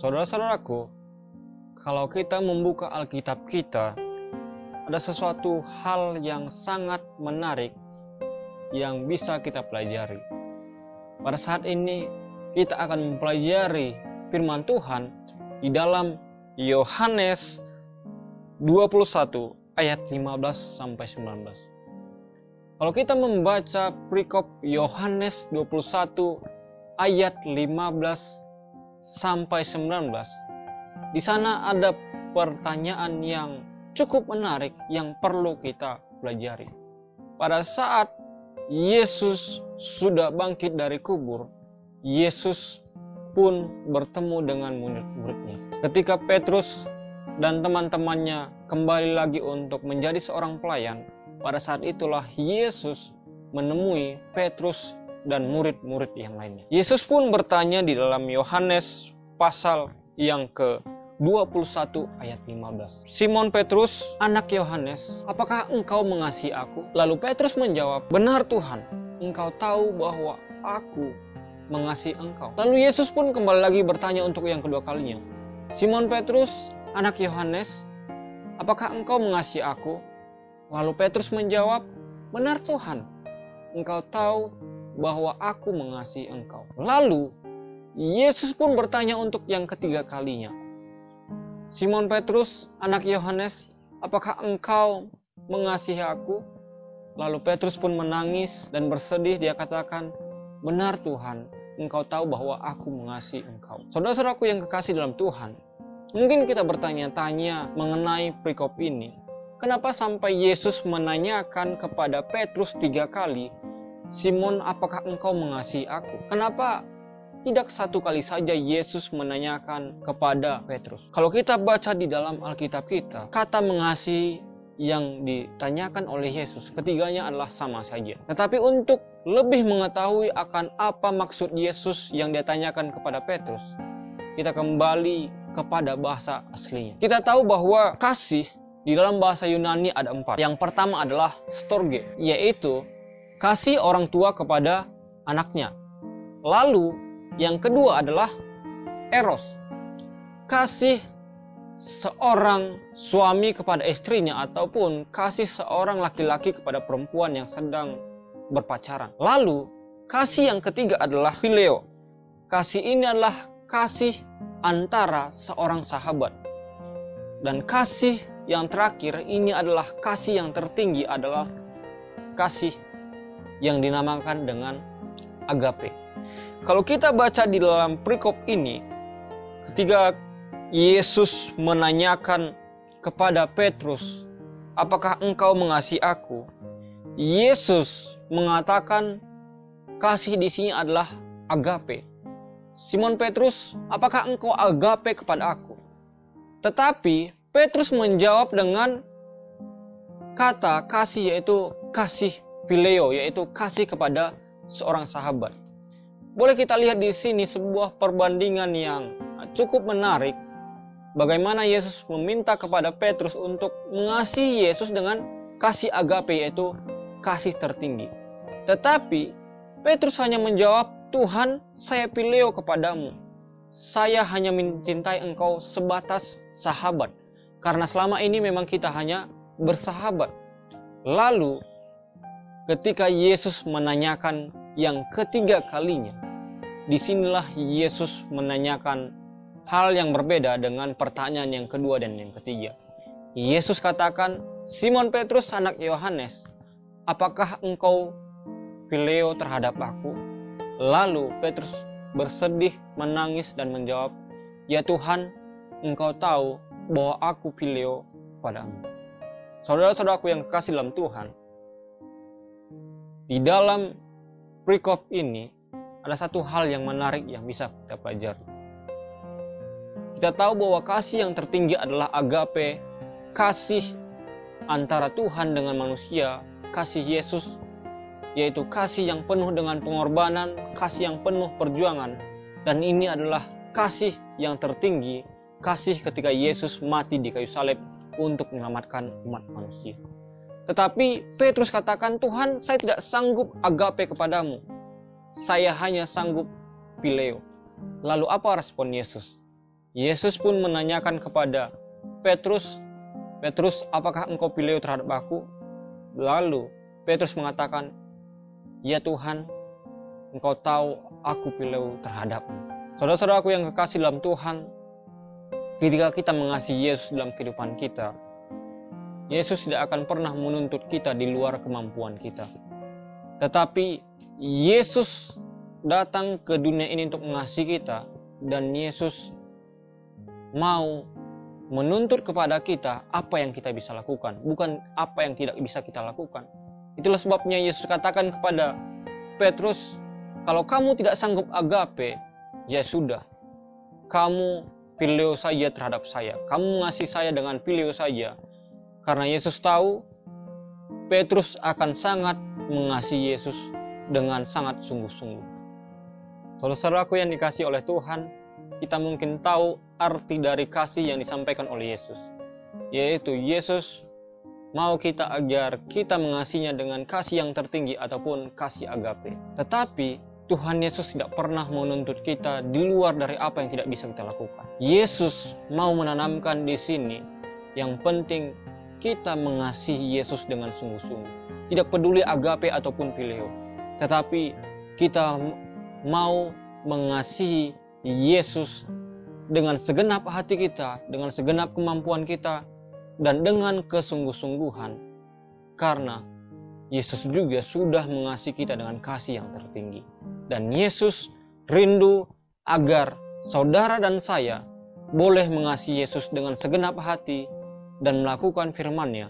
Saudara-saudaraku, kalau kita membuka Alkitab kita, ada sesuatu hal yang sangat menarik yang bisa kita pelajari. Pada saat ini, kita akan mempelajari firman Tuhan di dalam Yohanes 21 ayat 15 sampai 19. Kalau kita membaca perikop Yohanes 21 ayat 15 sampai 19. Di sana ada pertanyaan yang cukup menarik yang perlu kita pelajari. Pada saat Yesus sudah bangkit dari kubur, Yesus pun bertemu dengan murid-muridnya. Ketika Petrus dan teman-temannya kembali lagi untuk menjadi seorang pelayan, pada saat itulah Yesus menemui Petrus dan murid-murid yang lainnya. Yesus pun bertanya di dalam Yohanes pasal yang ke 21 ayat 15. Simon Petrus, anak Yohanes, apakah engkau mengasihi aku? Lalu Petrus menjawab, benar Tuhan, engkau tahu bahwa aku mengasihi engkau. Lalu Yesus pun kembali lagi bertanya untuk yang kedua kalinya. Simon Petrus, anak Yohanes, apakah engkau mengasihi aku? Lalu Petrus menjawab, benar Tuhan, engkau tahu bahwa aku mengasihi engkau. Lalu Yesus pun bertanya untuk yang ketiga kalinya. Simon Petrus, anak Yohanes, apakah engkau mengasihi aku? Lalu Petrus pun menangis dan bersedih. Dia katakan, "Benar Tuhan, engkau tahu bahwa aku mengasihi engkau." Saudara-saudaraku yang kekasih dalam Tuhan, mungkin kita bertanya-tanya mengenai perikop ini. Kenapa sampai Yesus menanyakan kepada Petrus tiga kali Simon, apakah engkau mengasihi aku? Kenapa tidak satu kali saja Yesus menanyakan kepada Petrus. Kalau kita baca di dalam Alkitab kita, kata mengasihi yang ditanyakan oleh Yesus, ketiganya adalah sama saja. Tetapi untuk lebih mengetahui akan apa maksud Yesus yang ditanyakan kepada Petrus, kita kembali kepada bahasa aslinya. Kita tahu bahwa kasih di dalam bahasa Yunani ada empat. Yang pertama adalah storge, yaitu kasih orang tua kepada anaknya. Lalu yang kedua adalah eros. Kasih seorang suami kepada istrinya ataupun kasih seorang laki-laki kepada perempuan yang sedang berpacaran. Lalu kasih yang ketiga adalah phileo. Kasih ini adalah kasih antara seorang sahabat. Dan kasih yang terakhir ini adalah kasih yang tertinggi adalah kasih yang dinamakan dengan agape. Kalau kita baca di dalam perikop ini, ketika Yesus menanyakan kepada Petrus, "Apakah engkau mengasihi aku?" Yesus mengatakan kasih di sini adalah agape. Simon Petrus, "Apakah engkau agape kepada aku?" Tetapi Petrus menjawab dengan kata kasih yaitu kasih phileo yaitu kasih kepada seorang sahabat. Boleh kita lihat di sini sebuah perbandingan yang cukup menarik bagaimana Yesus meminta kepada Petrus untuk mengasihi Yesus dengan kasih agape yaitu kasih tertinggi. Tetapi Petrus hanya menjawab, "Tuhan, saya phileo kepadamu. Saya hanya mencintai engkau sebatas sahabat." Karena selama ini memang kita hanya bersahabat. Lalu ketika Yesus menanyakan yang ketiga kalinya. Di sinilah Yesus menanyakan hal yang berbeda dengan pertanyaan yang kedua dan yang ketiga. Yesus katakan, Simon Petrus anak Yohanes, apakah engkau phileo terhadap aku? Lalu Petrus bersedih, menangis dan menjawab, Ya Tuhan, engkau tahu bahwa aku phileo padamu. Saudara-saudaraku yang kasih dalam Tuhan, di dalam prekop ini ada satu hal yang menarik yang bisa kita pelajari. Kita tahu bahwa kasih yang tertinggi adalah agape, kasih antara Tuhan dengan manusia, kasih Yesus, yaitu kasih yang penuh dengan pengorbanan, kasih yang penuh perjuangan, dan ini adalah kasih yang tertinggi, kasih ketika Yesus mati di kayu salib untuk menyelamatkan umat manusia. Tetapi Petrus katakan, Tuhan saya tidak sanggup agape kepadamu. Saya hanya sanggup pileo. Lalu apa respon Yesus? Yesus pun menanyakan kepada Petrus, Petrus, apakah engkau pilih terhadap aku? Lalu Petrus mengatakan, Ya Tuhan, engkau tahu aku pilih terhadapmu. Saudara-saudaraku yang kekasih dalam Tuhan, ketika kita mengasihi Yesus dalam kehidupan kita, Yesus tidak akan pernah menuntut kita di luar kemampuan kita. Tetapi Yesus datang ke dunia ini untuk mengasihi kita dan Yesus mau menuntut kepada kita apa yang kita bisa lakukan, bukan apa yang tidak bisa kita lakukan. Itulah sebabnya Yesus katakan kepada Petrus, kalau kamu tidak sanggup agape, ya sudah. Kamu pilih saja terhadap saya. Kamu mengasihi saya dengan pilih saja. Karena Yesus tahu Petrus akan sangat mengasihi Yesus dengan sangat sungguh-sungguh. Saudara-saudaraku yang dikasih oleh Tuhan, kita mungkin tahu arti dari kasih yang disampaikan oleh Yesus, yaitu Yesus mau kita agar kita mengasihinya dengan kasih yang tertinggi ataupun kasih agape. Tetapi Tuhan Yesus tidak pernah menuntut kita di luar dari apa yang tidak bisa kita lakukan. Yesus mau menanamkan di sini yang penting kita mengasihi Yesus dengan sungguh-sungguh. Tidak peduli agape ataupun pileo. Tetapi kita mau mengasihi Yesus dengan segenap hati kita, dengan segenap kemampuan kita, dan dengan kesungguh-sungguhan, karena Yesus juga sudah mengasihi kita dengan kasih yang tertinggi, dan Yesus rindu agar saudara dan saya boleh mengasihi Yesus dengan segenap hati dan melakukan firman-Nya,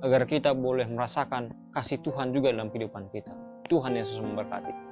agar kita boleh merasakan kasih Tuhan juga dalam kehidupan kita. Tuhan Yesus memberkati.